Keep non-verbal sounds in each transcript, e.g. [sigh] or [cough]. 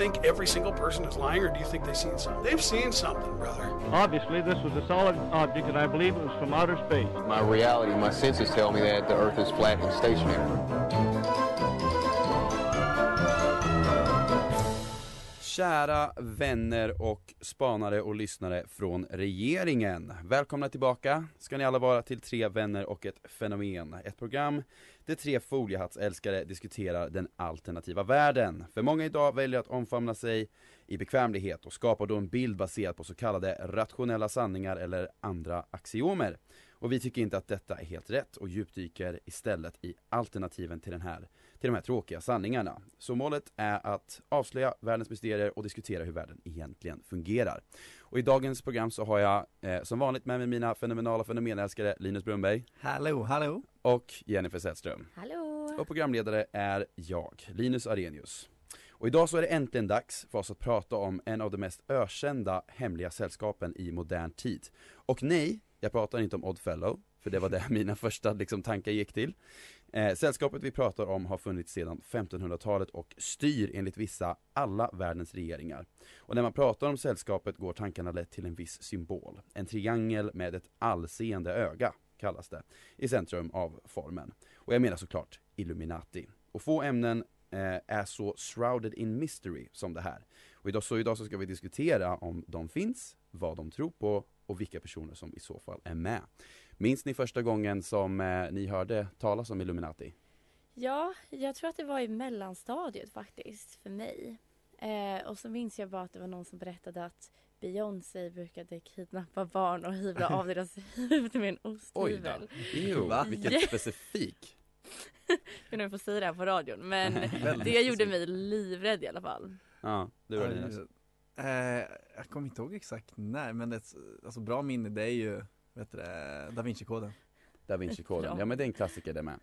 Think every single person is lying, or do you think they've seen something? They've seen something, brother. Obviously, this was a solid object, and I believe it was from outer space. My reality, my senses tell me that the Earth is flat and stationary. Kära vänner och spanare och lyssnare från regeringen. Välkomna tillbaka ska ni alla vara till Tre vänner och ett fenomen. Ett program där tre foliehattsälskare diskuterar den alternativa världen. För många idag väljer att omfamna sig i bekvämlighet och skapar då en bild baserad på så kallade rationella sanningar eller andra axiomer. Och vi tycker inte att detta är helt rätt och djupdyker istället i alternativen till den här till de här tråkiga sanningarna. Så målet är att avslöja världens mysterier och diskutera hur världen egentligen fungerar. Och i dagens program så har jag eh, som vanligt med mig mina fenomenala fenomenälskare Linus Brunnberg Hallå, hallå! och Jennifer Sällström. Hallå! Och programledare är jag, Linus Arrhenius. Och idag så är det äntligen dags för oss att prata om en av de mest ökända hemliga sällskapen i modern tid. Och nej, jag pratar inte om Oddfellow, för det var det [laughs] mina första liksom, tankar gick till. Eh, sällskapet vi pratar om har funnits sedan 1500-talet och styr enligt vissa alla världens regeringar. Och när man pratar om sällskapet går tankarna lätt till en viss symbol. En triangel med ett allseende öga, kallas det, i centrum av formen. Och jag menar såklart Illuminati. Och få ämnen eh, är så shrouded in mystery som det här. Och idag så, idag så ska vi diskutera om de finns, vad de tror på och vilka personer som i så fall är med. Minns ni första gången som eh, ni hörde talas om Illuminati? Ja, jag tror att det var i mellanstadiet faktiskt för mig. Eh, och så minns jag bara att det var någon som berättade att Beyoncé brukade kidnappa barn och hyvla av deras [laughs] huvud med en osthyvel. Jo, Va? vilken Yeah. specifik! [laughs] Jag vet inte om jag får säga det här på radion men [laughs] det gjorde mig livrädd i alla fall. Ja, det var det. Eh, jag kommer inte ihåg exakt när, men det, alltså bra minne det är ju, vet du det, Da Vinci-koden. Da Vinci-koden, ja men det är en klassiker det med.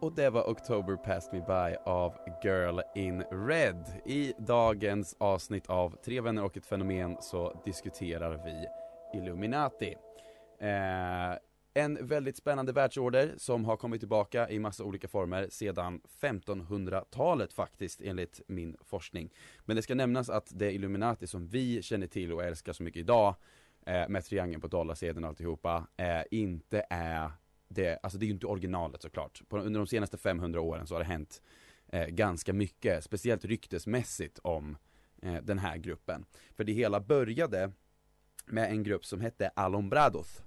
Och det var October Passed Me By av Girl in Red. I dagens avsnitt av Tre vänner och ett fenomen så diskuterar vi Illuminati. Eh, en väldigt spännande världsorder som har kommit tillbaka i massa olika former sedan 1500-talet faktiskt enligt min forskning. Men det ska nämnas att det Illuminati som vi känner till och älskar så mycket idag eh, med triangeln på dollarsedeln och alltihopa, eh, inte är det, alltså det är ju inte originalet såklart. På, under de senaste 500 åren så har det hänt eh, ganska mycket, speciellt ryktesmässigt om eh, den här gruppen. För det hela började med en grupp som hette Alombrados.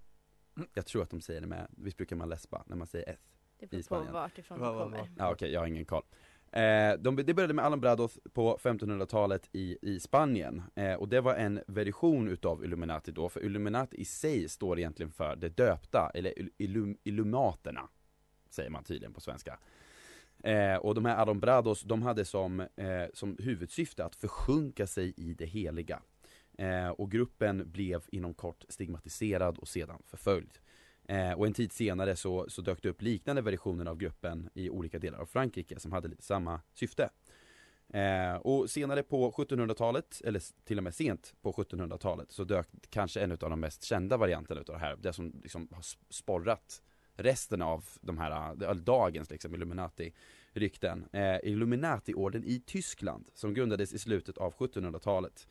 Jag tror att de säger det med, visst brukar man läspa när man säger S? Det I beror på Spanien. vart ifrån Va, det va, kommer. va. Ja okej, jag har ingen koll. Eh, de, det började med Alombrados på 1500-talet i, i Spanien eh, och det var en version utav Illuminati då, för Illuminati i sig står egentligen för det döpta, eller illum, Illumaterna Säger man tydligen på svenska eh, Och de här Alombrados, de hade som, eh, som huvudsyfte att försjunka sig i det heliga eh, Och gruppen blev inom kort stigmatiserad och sedan förföljd Eh, och en tid senare så, så dök det upp liknande versioner av gruppen i olika delar av Frankrike som hade lite samma syfte. Eh, och senare på 1700-talet, eller till och med sent på 1700-talet, så dök kanske en av de mest kända varianterna utav det här, det som liksom har sporrat resten av de här, eh, dagens liksom Illuminati-rykten. Eh, Illuminati-orden i Tyskland, som grundades i slutet av 1700-talet.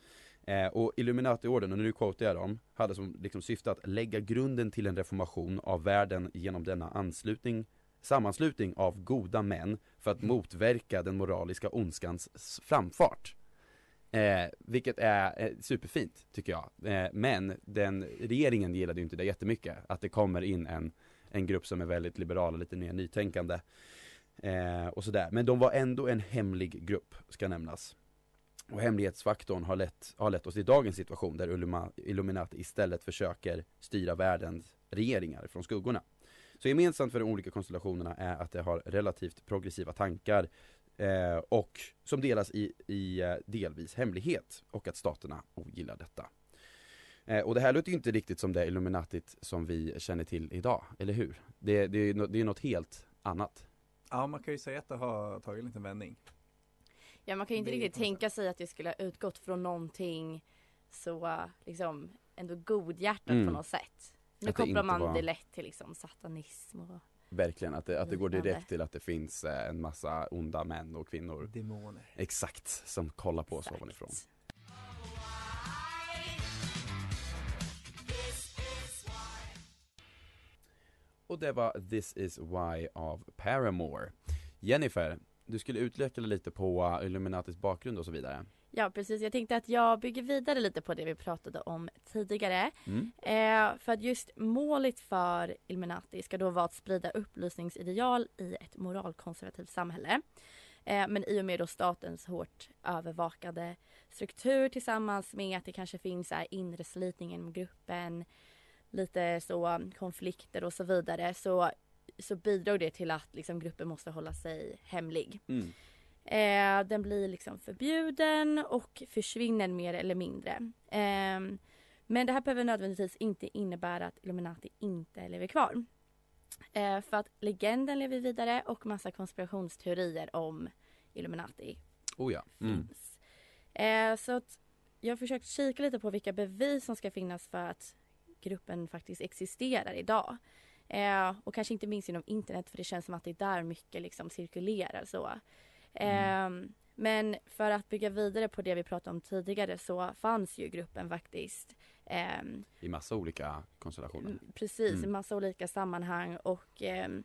Eh, och Illuminati-orden, och nu quotar jag dem, hade som liksom syfte att lägga grunden till en reformation av världen genom denna anslutning sammanslutning av goda män för att motverka den moraliska ondskans framfart. Eh, vilket är eh, superfint tycker jag. Eh, men den, regeringen gillade ju inte det jättemycket. Att det kommer in en, en grupp som är väldigt liberal och lite mer nytänkande. Eh, och sådär. Men de var ändå en hemlig grupp, ska nämnas. Och hemlighetsfaktorn har lett, har lett oss till dagens situation där Illuminati istället försöker styra världens regeringar från skuggorna. Så gemensamt för de olika konstellationerna är att det har relativt progressiva tankar eh, och som delas i, i eh, delvis hemlighet och att staterna ogillar detta. Eh, och det här låter ju inte riktigt som det Illuminatit som vi känner till idag, eller hur? Det, det, är, nå- det är något helt annat. Ja man kan ju säga att det har tagit en liten vändning. Ja man kan ju inte Det riktigt tänka sig att det skulle ha utgått från någonting så liksom ändå godhjärtat Mm. på något sätt. Nu Att det kopplar inte man var- det lätt till liksom satanism och Verkligen, att det, att det går direkt till att det finns eh, en massa onda män och kvinnor Demoner. Exakt, som kollar på oss Exakt. ovanifrån. Och det var This is why av Paramore. Jennifer, du skulle utveckla lite på Illuminatis bakgrund och så vidare. Ja precis, jag tänkte att jag bygger vidare lite på det vi pratade om tidigare. Mm. Eh, för att just målet för Illuminati ska då vara att sprida upplysningsideal i ett moralkonservativt samhälle. Eh, men i och med då statens hårt övervakade struktur tillsammans med att det kanske finns här inre slitning inom gruppen, lite så konflikter och så vidare så, så bidrar det till att liksom, gruppen måste hålla sig hemlig. Mm. Eh, den blir liksom förbjuden och försvinner mer eller mindre. Ehm, men det här behöver nödvändigtvis inte innebära att Illuminati inte lever kvar. Eh, för att legenden lever vidare och massa konspirationsteorier om Illuminati Oh ja. Mm. finns. Eh, så att jag har försökt kika lite på vilka bevis som ska finnas för att gruppen faktiskt existerar idag. Eh, och kanske inte minst inom internet för det känns som att det är där mycket liksom cirkulerar så. Eh, Men för att bygga vidare på det vi pratade om tidigare så fanns ju gruppen faktiskt ehm, I massa olika konstellationer. Mm, Precis, Mm. i massa olika sammanhang och ehm,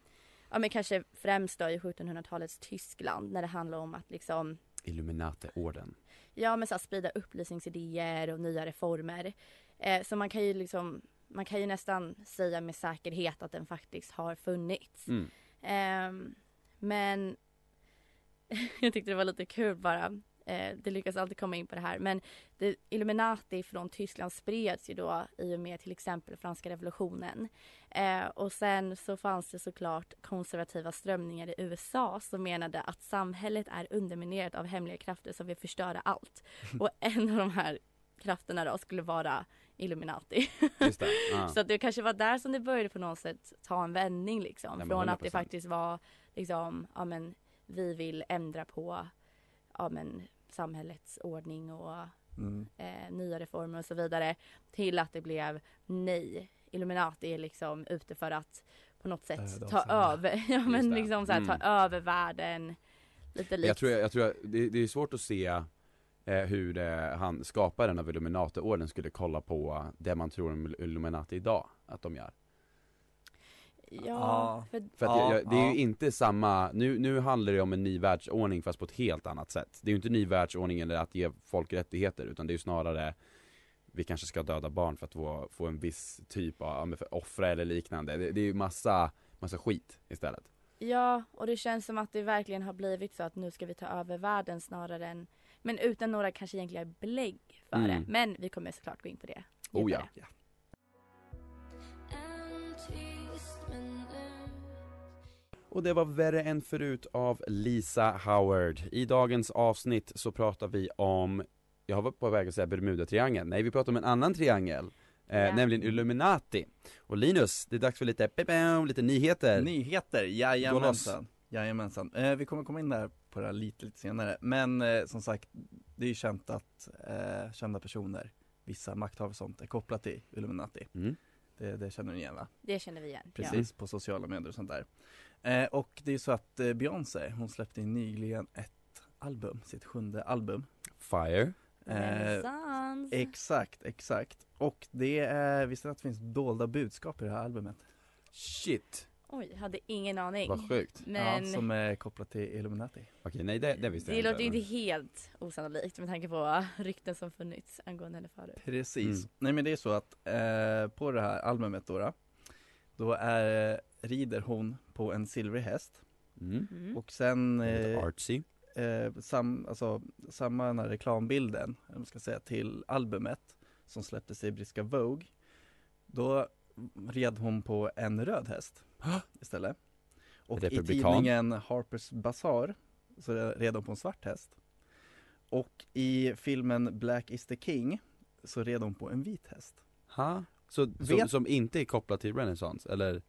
ja men kanske främst då i 1700-talets Tyskland när det handlar om att liksom Illuminati-orden. Ja men så här, sprida upplysningsidéer och nya reformer. Eh, så man kan ju liksom man kan ju nästan säga med säkerhet att den faktiskt har funnits. Mm. Ehm, men [laughs] jag tyckte det var lite kul bara. Eh, det lyckas alltid komma in på det här. Men det, Illuminati från Tyskland spreds ju då i och med till exempel franska revolutionen. Eh, och sen så fanns det såklart konservativa strömningar i USA som menade att samhället är underminerat av hemliga krafter som vill förstöra allt. [laughs] Och en av de här krafterna då skulle vara Illuminati. Det. Ja. [laughs] Så att det kanske var där som det började på något sätt ta en vändning liksom. Nej, Från att det 100%. faktiskt var liksom, ja men vi vill ändra på, ja men samhällets ordning och Mm. eh, nya reformer och så vidare. Till att det blev nej, Illuminati är liksom ute för att på något sätt ta över, [laughs] ja men liksom så här, ta Mm. över världen. Lite likt. Jag tror, jag tror det, det är svårt att se eh, hur eh, han, skaparen av Illuminati-orden skulle kolla på det man tror om Illuminati idag, att de gör. Ja, Ja. för För att Ja, jag, jag, det är ja. ju inte samma, nu, nu handlar det om en ny världsordning fast på ett helt annat sätt. Det är ju inte ny världsordning eller att ge folk rättigheter utan det är ju snarare vi kanske ska döda barn för att få, få en viss typ av, offra eller liknande. Det, det är ju massa, massa skit istället. Ja, och det känns som att det verkligen har blivit så att nu ska vi ta över världen snarare än men utan några kanske egentliga belägg för Mm. det. Men vi kommer såklart gå in på det. Oh ja. vidare. Och det var värre än förut av Lisa Howard. I dagens avsnitt så pratar vi om, jag var på väg att säga Bermuda-triangeln, nej vi pratar om en annan triangel. Eh, Ja. Nämligen Illuminati. Och Linus, det är dags för lite, lite nyheter. Nyheter, jajamensan. Jajamensan. Eh, vi kommer komma in där på det här lite, lite senare. Men eh, som sagt, det är ju känt att eh, kända personer, vissa makthavare och sånt, är kopplat till Illuminati. Mm. Det, det känner ni igen va? Det känner vi igen. Precis, på sociala medier och sånt där. Eh, och det är ju så att eh, Beyoncé, hon släppte in nyligen ett album, sitt sjunde album. Fire. Ja. Eh, Renaissance. Exakt, exakt. Och det är, visste ni att det finns dolda budskap i det här albumet? Shit, Oj, hade ingen aning. vad sjukt. Men Ja, som är kopplat till Illuminati. Okej, nej det, det visste det jag låter ju inte. inte helt osannolikt med tanke på rykten som funnits angående henne förut. Precis. Mm. Nej men det är så att eh, på det här albumet då, då, då är, rider hon på en silvrig häst Mm. Mm. och sen eh, artsy. eh, sam, alltså, samma den här reklambilden, om man ska säga, till albumet som släpptes i brittiska Vogue Då red hon på en röd häst [gasps] istället Och i tidningen Harper's Bazaar så red hon på en svart häst. Och i filmen Black is the King så red hon på en vit häst. Ha? Så, som, Vet- som inte är kopplat till renaissance, eller?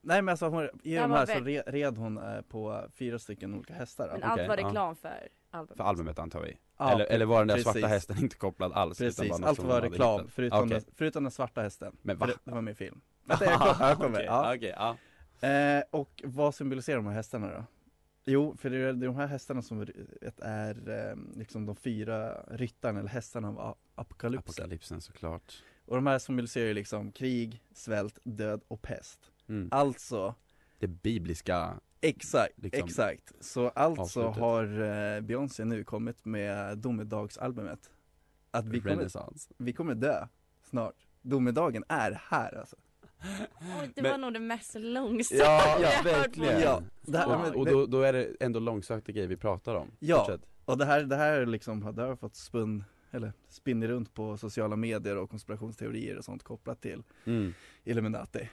Nej men alltså hon, i de här så red, hon eh, på fyra stycken olika hästar. Men allt var reklam för albumet. För albumet antar vi? Ja, eller, eller var den där precis. svarta hästen inte kopplad alls? Precis, allt var reklam förutom, Okej. den, förutom den svarta hästen. Men För va? Det, det var min film. Vänta, [laughs] jag kommer, jag kommer. Ja. okej, ja. Eh, och vad symboliserar de här hästarna då? Jo, för det är de här hästarna som vet, är eh, liksom de fyra ryttarna eller hästarna av apokalypsen. Apokalypsen såklart Och de här symboliserar ju liksom krig, svält, död och pest. mm. Alltså, Det bibliska, exakt, Liksom, exakt. Så alltså avslutet. har eh, Beyoncé nu kommit med domedagsalbumet. Att vi kommer, vi kommer dö snart. Domedagen är här alltså. Oj, det Men- var nog det mest långsamma Ja, jag har hört på verkligen. Ja, det här, men- Och, och då, då är det ändå långsökta grejer vi pratar om Ja. Fortsätt. Och det här, det här liksom, det har fått spinn, eller spinner runt på sociala medier och konspirationsteorier och sånt kopplat till Mm. Illuminati.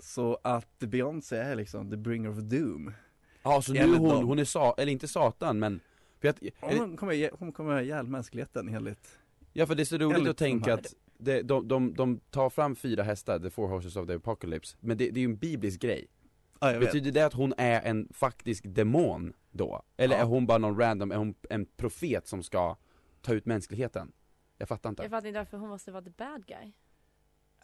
Så att Beyoncé är liksom the bringer of doom. Ja så nu Enligt hon, dem. hon är sa, eller inte satan men för att, Hon kommer, hon kommer ha ihjäl mänskligheten enligt Ja för det är så roligt att tänka att det, de, de, de tar fram fyra hästar, the four horses of the apocalypse, men det, det är ju en biblisk grej Ja jag vet. Betyder det att hon är en faktisk demon då? Eller Ja. är hon bara någon random, är hon en profet som ska ta ut mänskligheten? Jag fattar inte Jag fattar inte varför hon måste vara the bad guy.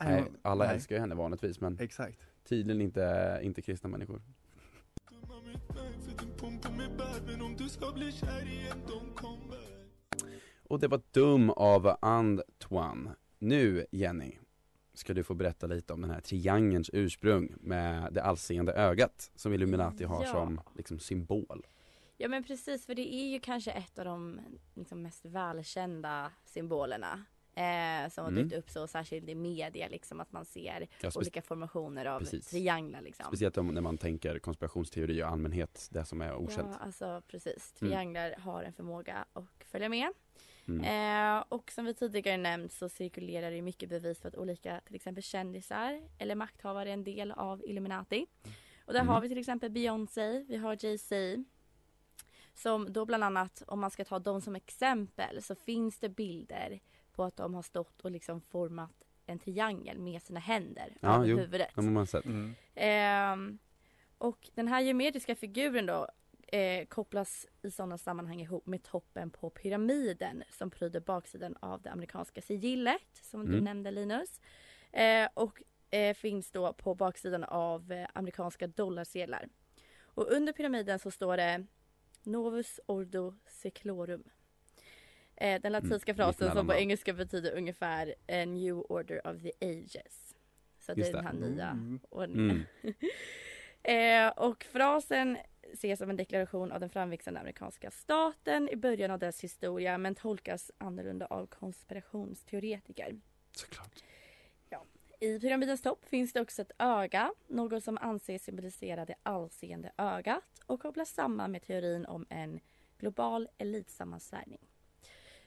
Nej, hon- alla nej. älskar ju henne vanligtvis men Exakt. tydligen inte, inte kristna människor Och det var dum av Antoine Nu Jenny Ska du få berätta lite om den här triangelns ursprung med det allseende ögat Som Illuminati har Ja. som liksom symbol Ja men precis för det är ju kanske ett av de liksom, mest välkända symbolerna. Eh, som har Mm. dykt upp så särskilt i media liksom att man ser ja, olika formationer av Precis. trianglar liksom. Speciellt om, när man tänker konspirationsteori och allmänhet, det som är okänt Ja alltså precis. Mm. Trianglar har en förmåga att följa med. mm. Eh, och som vi tidigare nämnt så cirkulerar det mycket bevis för att olika till exempel kändisar eller makthavare är en del av Illuminati. Och där Mm. har vi till exempel Beyoncé, vi har Jay-Z. Som då bland annat, om man ska ta dem som exempel, så finns det bilder på att de har stått och liksom format en triangel med sina händer Ja, över jo. huvudet. Det har man sett Mm. Ehm, och den här geometriska figuren då eh, kopplas i sådana sammanhang ihop med toppen på pyramiden som pryder baksidan av det amerikanska sigillet som du Mm. nämnde Linus. Eh, och eh, finns då på baksidan av eh, amerikanska dollarsedlar. Och under pyramiden så står det Novus Ordo Seclorum. Eh, den latinska Mm, frasen som på engelska betyder ungefär A New Order of the Ages. Så det är den det. här nya Mm. ordningen. [laughs] eh, och frasen ses som en deklaration av den framväxande amerikanska staten i början av dess historia men tolkas annorlunda av konspirationsteoretiker. Såklart I pyramidens topp finns det också ett öga, något som anses symbolisera det allseende ögat och kopplas samman med teorin om en global elitsammansvärjning.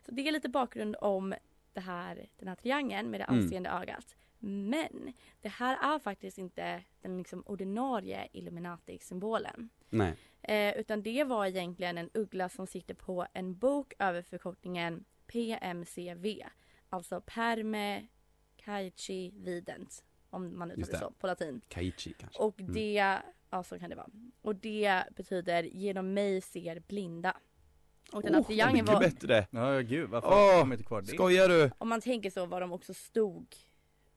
Så det är lite bakgrund om det här, den här triangeln med det Mm. allseende ögat. Men det här är faktiskt inte den liksom ordinarie Illuminati-symbolen. Eh, utan det var egentligen en uggla som sitter på en bok över förkortningen PMCV. Alltså Perme Caici Vident. Om man uttalar det så på latin. Kaichi kanske Och Mm. det, ja så kan det vara. Och det betyder genom mig ser blinda. Och den här Oh, triangeln mycket var, Ja bättre! gud, varför Åh, kommer inte kvar det? Skojar du? om man tänker så vad de också stod,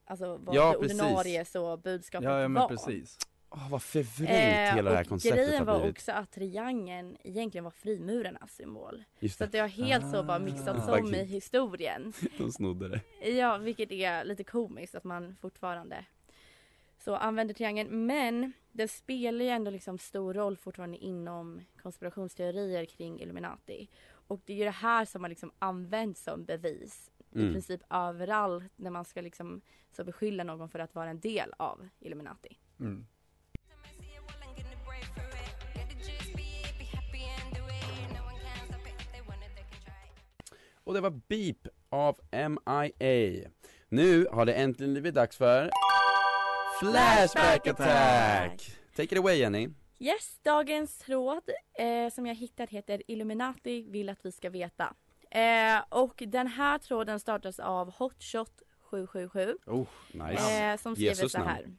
alltså vad Ja, det precis. ordinarie så budskapet Ja, ja men var. precis. Åh vad förvrängt Eh, hela det här konceptet grejen har var blivit också att triangeln egentligen var frimurarnas symbol. Just Så det, att det har helt så bara mixats Ah. om i historien. [laughs] de snodde det Ja, vilket är lite komiskt att man fortfarande så använder triangeln. Men den spelar ju ändå liksom stor roll fortfarande inom konspirationsteorier kring Illuminati. Och det är ju det här som har liksom använts som bevis i Mm. princip överallt när man ska liksom så beskylla någon för att vara en del av Illuminati. Mm. Och det var Beep av MIA Nu har det äntligen blivit dags för Flashback Attack! Take it away Jenny Yes, dagens tråd eh, som jag hittat heter Illuminati vill att vi ska veta. Eh, och den här tråden startas av Hotshot 777 Oh, nice. eh, som skriver Jesus så här.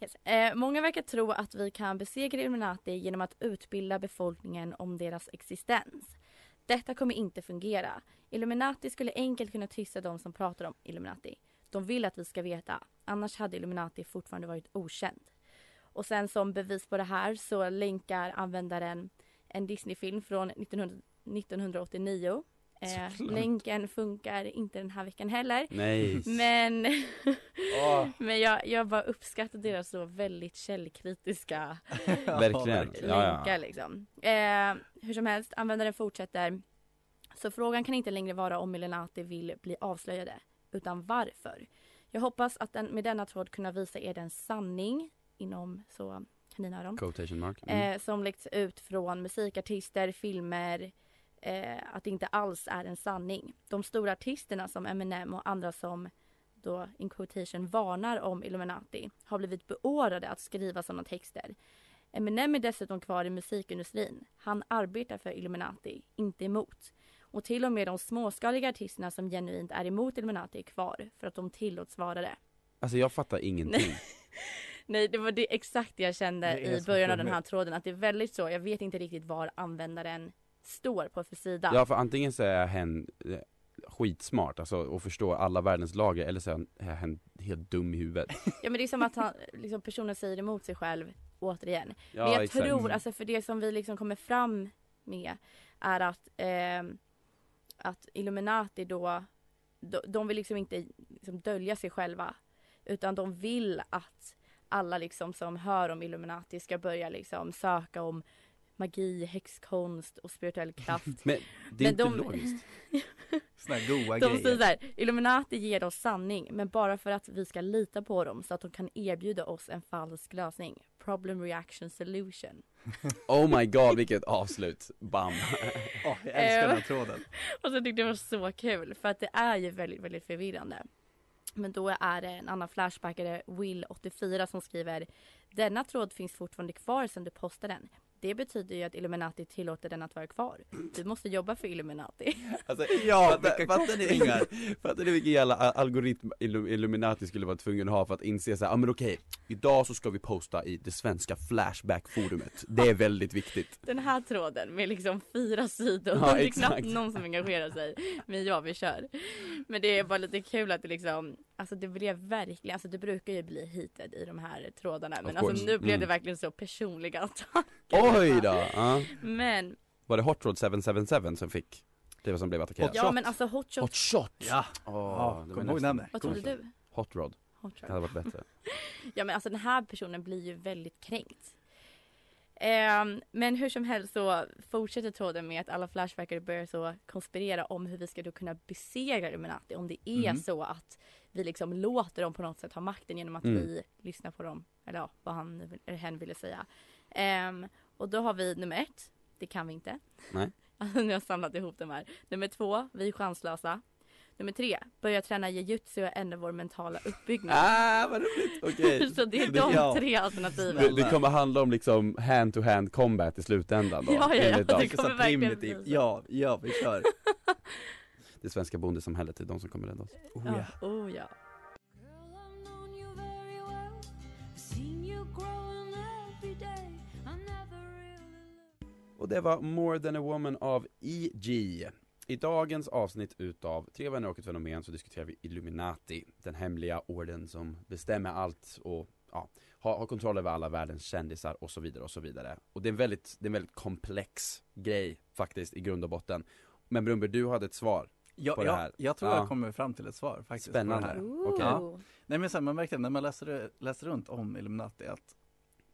Yes. Eh, många verkar tro att vi kan besegra Illuminati genom att utbilda befolkningen om deras existens. Detta kommer inte fungera. Illuminati skulle enkelt kunna tysta de som pratar om Illuminati. De vill att vi ska veta, annars hade Illuminati fortfarande varit okänd. Och sen som bevis på det här så länkar användaren en Disney-film från 1900, 1989. Eh, länken funkar inte den här veckan heller. Nej. Men, Åh. [laughs] men jag, jag bara uppskattar deras så väldigt källkritiska [laughs] Verkligen. Ja, länkar ja. liksom. Eh, hur som helst, användaren fortsätter. Så frågan kan inte längre vara om Illuminati vill bli avslöjade, utan varför. Jag hoppas att den, med denna tråd kunna visa er den sanning inom så kaninöron. Quotation mark. Mm. Eh, som läckts ut från musikartister, filmer, eh, att det inte alls är en sanning. De stora artisterna som Eminem och andra som då in quotation varnar om Illuminati har blivit beordrade att skriva sådana texter. Eminem är dessutom kvar i musikindustrin. Han arbetar för Illuminati, inte emot. Och till och med de småskaliga artisterna som genuint är emot Illuminati är kvar för att de tillåts vara det. Alltså jag fattar ingenting. [laughs] Nej, det var det exakt det jag kände Det i början av den här tråden. Att det är väldigt så. Jag vet inte riktigt var användaren står på för sida. Ja för antingen så är hen eh, skitsmart, alltså och förstår alla världens lager, eller så är hen helt dum i huvudet. [laughs] Ja men det är som att han, liksom, personen säger emot sig själv återigen. Ja, men jag exakt. tror, alltså för det som vi liksom kommer fram med är att, ehm, att Illuminati då, de, de vill liksom inte liksom dölja sig själva. Utan de vill att alla liksom som hör om Illuminati ska börja liksom söka om magi, häxkonst och spirituell kraft. [laughs] Men det är Men inte de- logiskt. [laughs] Här goa De säger grejer. såhär, Illuminati ger oss sanning men bara för att vi ska lita på dem så att de kan erbjuda oss en falsk lösning. Problem reaction solution. [laughs] Oh my god vilket avslut, bam. [laughs] Åh, jag älskar den här tråden. [laughs] Och så tyckte jag det var så kul för att det är ju väldigt, väldigt förvirrande. Men då är det en annan flashbackare, Will84 som skriver Denna tråd finns fortfarande kvar sedan du postade den. Det betyder ju att Illuminati tillåter den att vara kvar. Du måste jobba för Illuminati. [laughs] Alltså, Ja, fattar, ni, [laughs] kopplingar. fattar ni vilken jävla algoritm Illu- Illuminati skulle vara tvungen att ha för att inse såhär, ja ah, men okej, idag så ska vi posta i det svenska Flashback-forumet, det är väldigt viktigt Den här tråden med liksom fyra sidor. Ja, det är knappt någon som engagerar sig. Men ja, vi kör. Men det är bara lite kul att det liksom, alltså det blev verkligen, alltså det brukar ju bli heated i de här trådarna. Men alltså nu blev Mm. det verkligen så personliga attacker. Oj då! Ja. Men, Var det Hot Rod 777 som fick, det som blev attackerat? ja men alltså hot shot, Hot Shot! Ja, Åh, ja det var kom ihåg namnet. vad trodde du? Hot Rod, Hot det shot. hade varit bättre [laughs] Ja men alltså den här personen blir ju väldigt kränkt. Ehm, men hur som helst så fortsätter tråden med att alla flashbackare börjar så konspirera om hur vi ska då kunna besegra Illuminati. Om det är Mhm. så att vi liksom låter dem på något sätt ha makten genom att Mm. vi lyssnar på dem. Eller ja, vad han eller hen ville säga. Ehm, och då har vi nummer ett, det kan vi inte. Nej. [laughs] Alltså nu har jag samlat ihop de här. Nummer två, vi är chanslösa. Nummer tre, börja träna jujutsu och ändra vår mentala uppbyggnad. Ah vad roligt, okej [laughs] Så det är de ja. tre alternativen. det, det kommer handla om liksom hand to hand combat i slutändan då, [laughs] Ja, ja, ja. Det kommer verkligen bli så. Ja, ja vi kör. Det svenska bondesamhället är de som kommer rädda oss Oh, Ja, ja. oh ja. Och det var More than a woman av E.G. I dagens avsnitt utav Tre vänner och ett fenomen så diskuterar vi Illuminati, den hemliga orden som bestämmer allt och ja, har, har kontroll över alla världens kändisar och så vidare och så vidare. Och det är en väldigt, det är en väldigt komplex grej faktiskt i grund och botten. Men Brumber, du hade ett svar. Ja, På det ja, här. jag tror Ja. jag kommer fram till ett svar faktiskt. på Spännande. Ooh. Okej. Nej men så här, man märker när man läser, läser runt om Illuminati att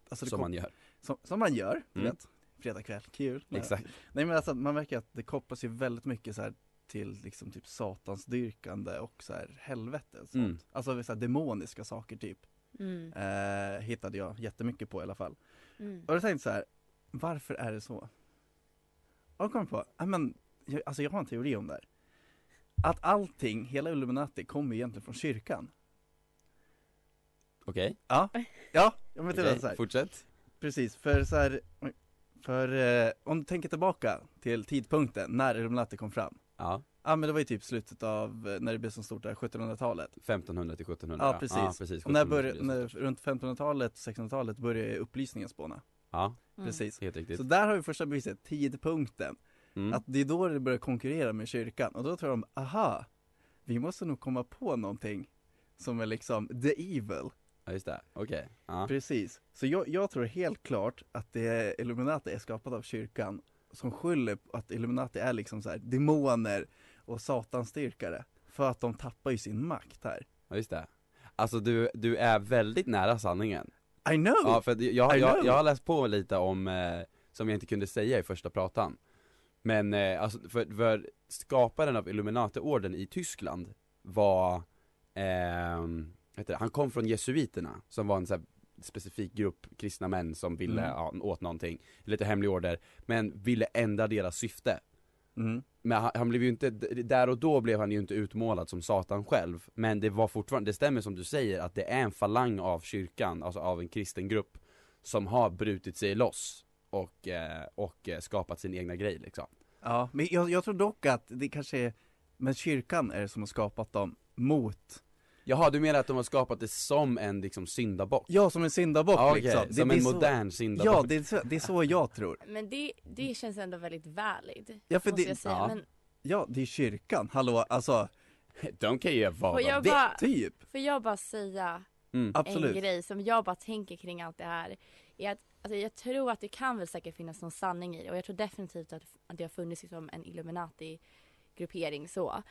alltså det Som kom- man gör. som, som man gör, du Mm. vet, fredag kväll, kul. Exakt. Nej men alltså man märker att det kopplas ju väldigt mycket så här till liksom typ satansdyrkande och så här helvete och sånt. Mm. Alltså så här demoniska saker typ, Mm. eh, hittade jag jättemycket på i alla fall. Mm. Och jag tänkte så här, varför är det så? Och jag kom på, ja men, jag, alltså jag har en teori om det här. Att allting, hela Illuminati kommer egentligen från kyrkan. Okej, Ja, ja, jag Okej, inte så här. fortsätt. precis, för så här, för eh, om du tänker tillbaka till tidpunkten när Illuminati kom fram. Ja, Ja men det var ju typ slutet av, eh, när det blev så stort där, 1700-talet 1500 till 1700 Ja precis, ja, precis. och när 1700 började, när, runt 1500-talet, 1600-talet började upplysningen spåna. Ja, Mm. Precis, helt riktigt. Så där har vi första beviset, tidpunkten mm. Att det är då det börjar konkurrera med kyrkan. Och då tror de, aha, vi måste nog komma på någonting som är liksom the evil. Ja just det, okej, ja. Precis, så jag, jag tror helt klart att det är Illuminati är skapat av kyrkan som skyller på att Illuminati är liksom så här demoner och satanstyrkare för att de tappar ju sin makt här. Ja just det. Alltså du, du är väldigt nära sanningen. I know! Ja för jag, jag, know. jag har läst på lite om, eh, som jag inte kunde säga i första pratan Men eh, alltså för, för skaparen av Illuminati-orden i Tyskland var, ehm, heter det, han kom från jesuiterna som var en så här, specifik grupp kristna män som ville, Mm. ja, åt någonting, lite hemlig order, men ville ändra deras syfte mm. Men han, han blev ju inte, där och då blev han ju inte utmålad som Satan själv Men det var fortfarande, det stämmer som du säger att det är en falang av kyrkan, alltså av en kristen grupp Som har brutit sig loss och, eh, och eh, skapat sin egna grej liksom Ja, men jag, jag tror dock att det kanske är, men kyrkan är det som har skapat dem mot Jaha, du menar att de har skapat det som en liksom syndabock? Ja, som en syndabock Ja, okej, liksom som det, en det modern så, syndabock Ja, det är, så, det är så jag tror Men det, det känns ändå väldigt valid. Ja, för måste det- jag säga. ja. Men Ja, det är kyrkan, hallå, alltså, [laughs] De kan ju göra vad de vill. typ, får jag bara säga mm. absolut en grej som jag bara tänker kring allt det här. Är att, alltså jag tror att det kan väl säkert finnas någon sanning i det och jag tror definitivt att, att det har funnits liksom en Illuminati-gruppering så.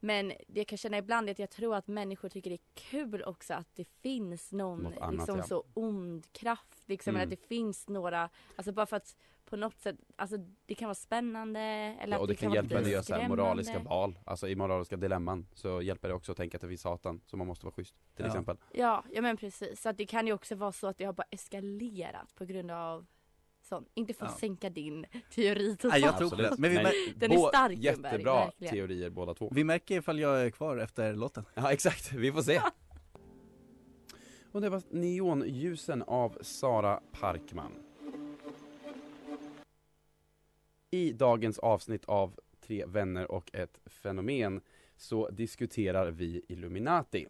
Men det jag kan känna ibland är att jag tror att människor tycker det är kul också att det finns någon annat, liksom ja. så ond kraft liksom. Mm. Att det finns några, alltså bara för att på något sätt, alltså det kan vara spännande eller Ja, och det kan vara hjälpa dig att göra så här skrämmande. moraliska val, alltså i moraliska dilemman så hjälper det också att tänka att det finns Satan, så man måste vara schysst till Ja. exempel Ja, ja men precis. Så att det kan ju också vara så att det har bara eskalerat på grund av sånt. Inte för att Ja. sänka din teori totalt. Nej, jag tror det. Men vi Nej, mär- Den är stark, Jättebra verkligen. teorier båda två vi märker ifall jag är kvar efter låten Ja exakt, vi får se [laughs] Och det var Neonljusen av Sara Parkman I dagens avsnitt av Tre vänner och ett fenomen så diskuterar vi Illuminati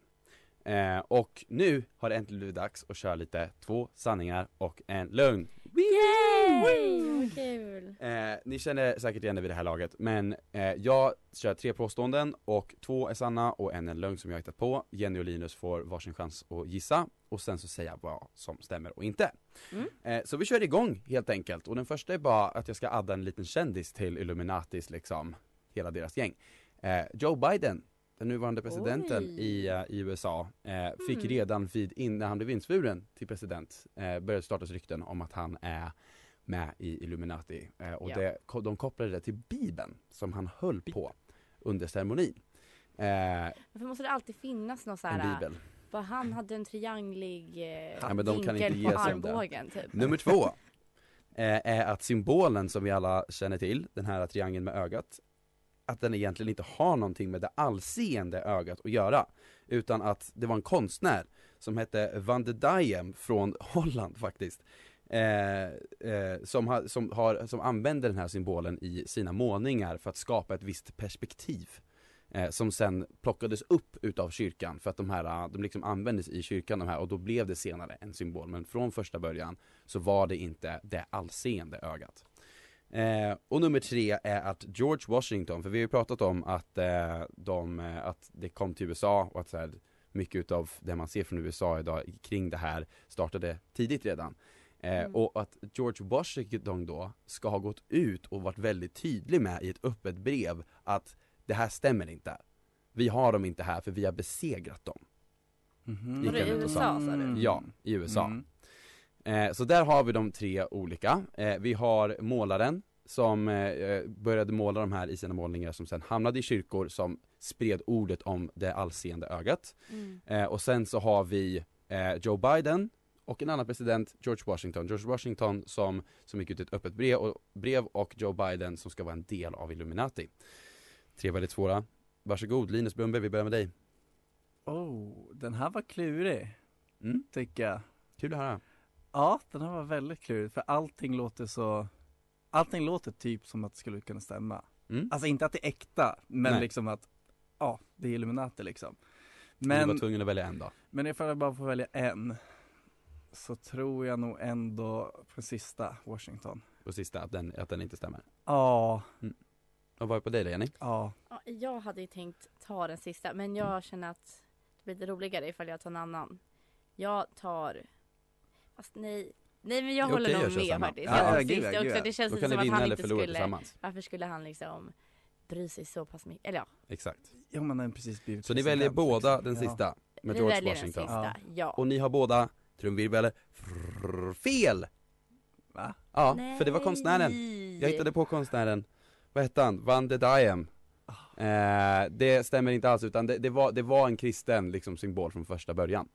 eh, Och nu har det äntligen blivit dags att köra lite två sanningar och en lögn Yay! Vad kul! Eh, ni känner säkert igen det vid det här laget, men eh, jag kör tre påståenden och två är sanna och en är en lögn som jag har hittat på. Jenny och Linus får varsin chans att gissa och sen så säga vad som stämmer och inte. Mm. Eh, så vi kör igång helt enkelt och den första är bara att jag ska adda en liten kändis till Illuminatis liksom, hela deras gäng. Eh, Joe Biden, den nuvarande presidenten Oj. i, eh, i USA, eh, fick Mm. redan vid, in, när han blev insvuren till president, eh, började startas rykten om att han är med i Illuminati eh, och Ja. det, de kopplade det till Bibeln som han höll på under ceremonin. Eh, Varför måste det alltid finnas någon så en här, bibel. bara han hade en trianglig eh, Ja, men de kan inte på ge det. armbågen typ. Nummer två eh, är att symbolen som vi alla känner till, den här triangeln med ögat, att den egentligen inte har någonting med det allseende ögat att göra. Utan att det var en konstnär som hette Van de Diem från [laughs] Holland faktiskt. Eh, eh, som, ha, som, har, som använder den här symbolen i sina målningar för att skapa ett visst perspektiv. Eh, som sen plockades upp utav kyrkan för att de här, eh, de liksom användes i kyrkan de här och då blev det senare en symbol. Men från första början så var det inte det allseende ögat. Eh, och nummer tre är att George Washington, för vi har ju pratat om att, eh, de, eh, att det kom till USA och att så här, mycket utav det man ser från USA idag kring det här startade tidigt redan. Eh, Mm. Och att George Washington då ska ha gått ut och varit väldigt tydlig med i ett öppet brev att det här stämmer inte. Vi har dem inte här för vi har besegrat dem. Var det i USA, sa du? Ja, i USA. Mm. Eh, så där har vi de tre olika. Eh, vi har målaren som eh, började måla de här i sina målningar som sen hamnade i kyrkor som spred ordet om det allseende ögat. Mm. Eh, och sen så har vi eh, Joe Biden och en annan president, George Washington. George Washington som, som gick ut ett öppet brev och, brev och Joe Biden som ska vara en del av Illuminati. Tre väldigt svåra. Varsågod Linus Brunnberg, vi börjar med dig. Oh, den här var klurig, Mm, tycker jag kul att höra. Ja, den här var väldigt klurig för allting låter så Allting låter typ som att det skulle kunna stämma Mm. Alltså inte att det är äkta, men Nej. liksom att Ja, det är Illuminati liksom Men... Du var tvungen att välja en då. men ifall jag bara får välja en Så tror jag nog ändå på sista, Washington På sista, att den, att den inte stämmer. Ja, Och vad är på dig då Jenny? ja Ja, jag hade ju tänkt ta den sista men jag känner att det blir lite roligare ifall jag tar en annan. Jag tar, fast nej, nej men jag Det håller nog med faktiskt. Ja, ja, gud, ja, gud, också. ja. Det känns Då ni som att han eller inte skulle, varför skulle han liksom bry sig så pass mycket, eller ja. Exakt. Ja man har precis blivit Så ni väljer båda liksom. den Ja. sista med vi George väljer Washington. den sista, ja. Och ni har båda, trumvirvel, fel! Va? Ja, för det var konstnären. Jag hittade på konstnären. Vad hette han? Van de Diem. Eh, det stämmer inte alls utan det, det, var, det var en kristen liksom, symbol från första början.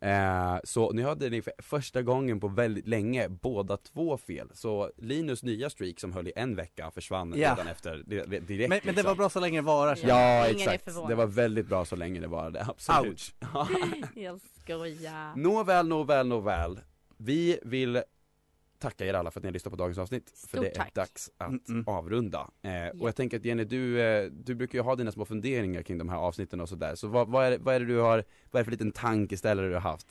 Eh, så nu hade ni för första gången på väldigt länge båda två fel. Så Linus nya streak som höll i en vecka försvann Ja. redan efter, di- di- direkt Men, men det liksom. var bra så länge det varar så. Ja är exakt, det var väldigt bra så länge det varade, [laughs] absolut. Ja. [laughs] Jag skojar. Nåväl, nåväl, nåväl. Vi vill tacka er alla för att ni har lyssnat på dagens avsnitt. för Stort det är tack. dags att Mm, mm. avrunda. Eh, Och jag tänker att Jenny, du, eh, du brukar ju ha dina små funderingar kring de här avsnitten och sådär. Så vad, vad, är, vad är det du har, vad är det för liten tankeställare du har haft?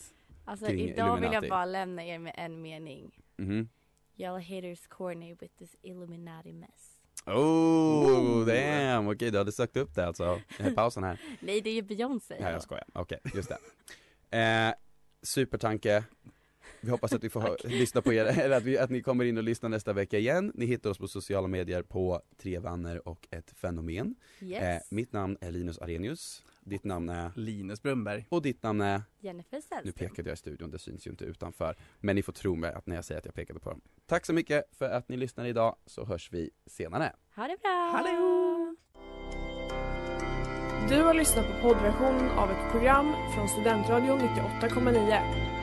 Alltså kring idag vill jag Illuminati. bara lämna er med en mening. Mhm. Y'all haters corny with this Illuminati mess. Oh, damn! Okej, du hade sökt upp det alltså, pausen här. [laughs] Nej det är ju Beyoncé. Ja, jag skojar. Okej, just det. Eh, supertanke. Vi hoppas att vi får lyssna på er, [laughs] eller att, vi, att ni kommer in och lyssnar nästa vecka igen. Ni hittar oss på sociala medier på Tre vänner och ett fenomen. Yes. Eh, mitt namn är Linus Arrhenius. Ditt namn är, Linus Brunnberg och ditt namn är, Jennifer nu Sällström. pekade jag i studion, det syns ju inte utanför. Men ni får tro mig att när jag säger att jag pekade på dem. Tack så mycket för att ni lyssnade idag, så hörs vi senare. Ha det bra! Hallå! Du har lyssnat på poddversionen av ett program från Studentradion 98,9.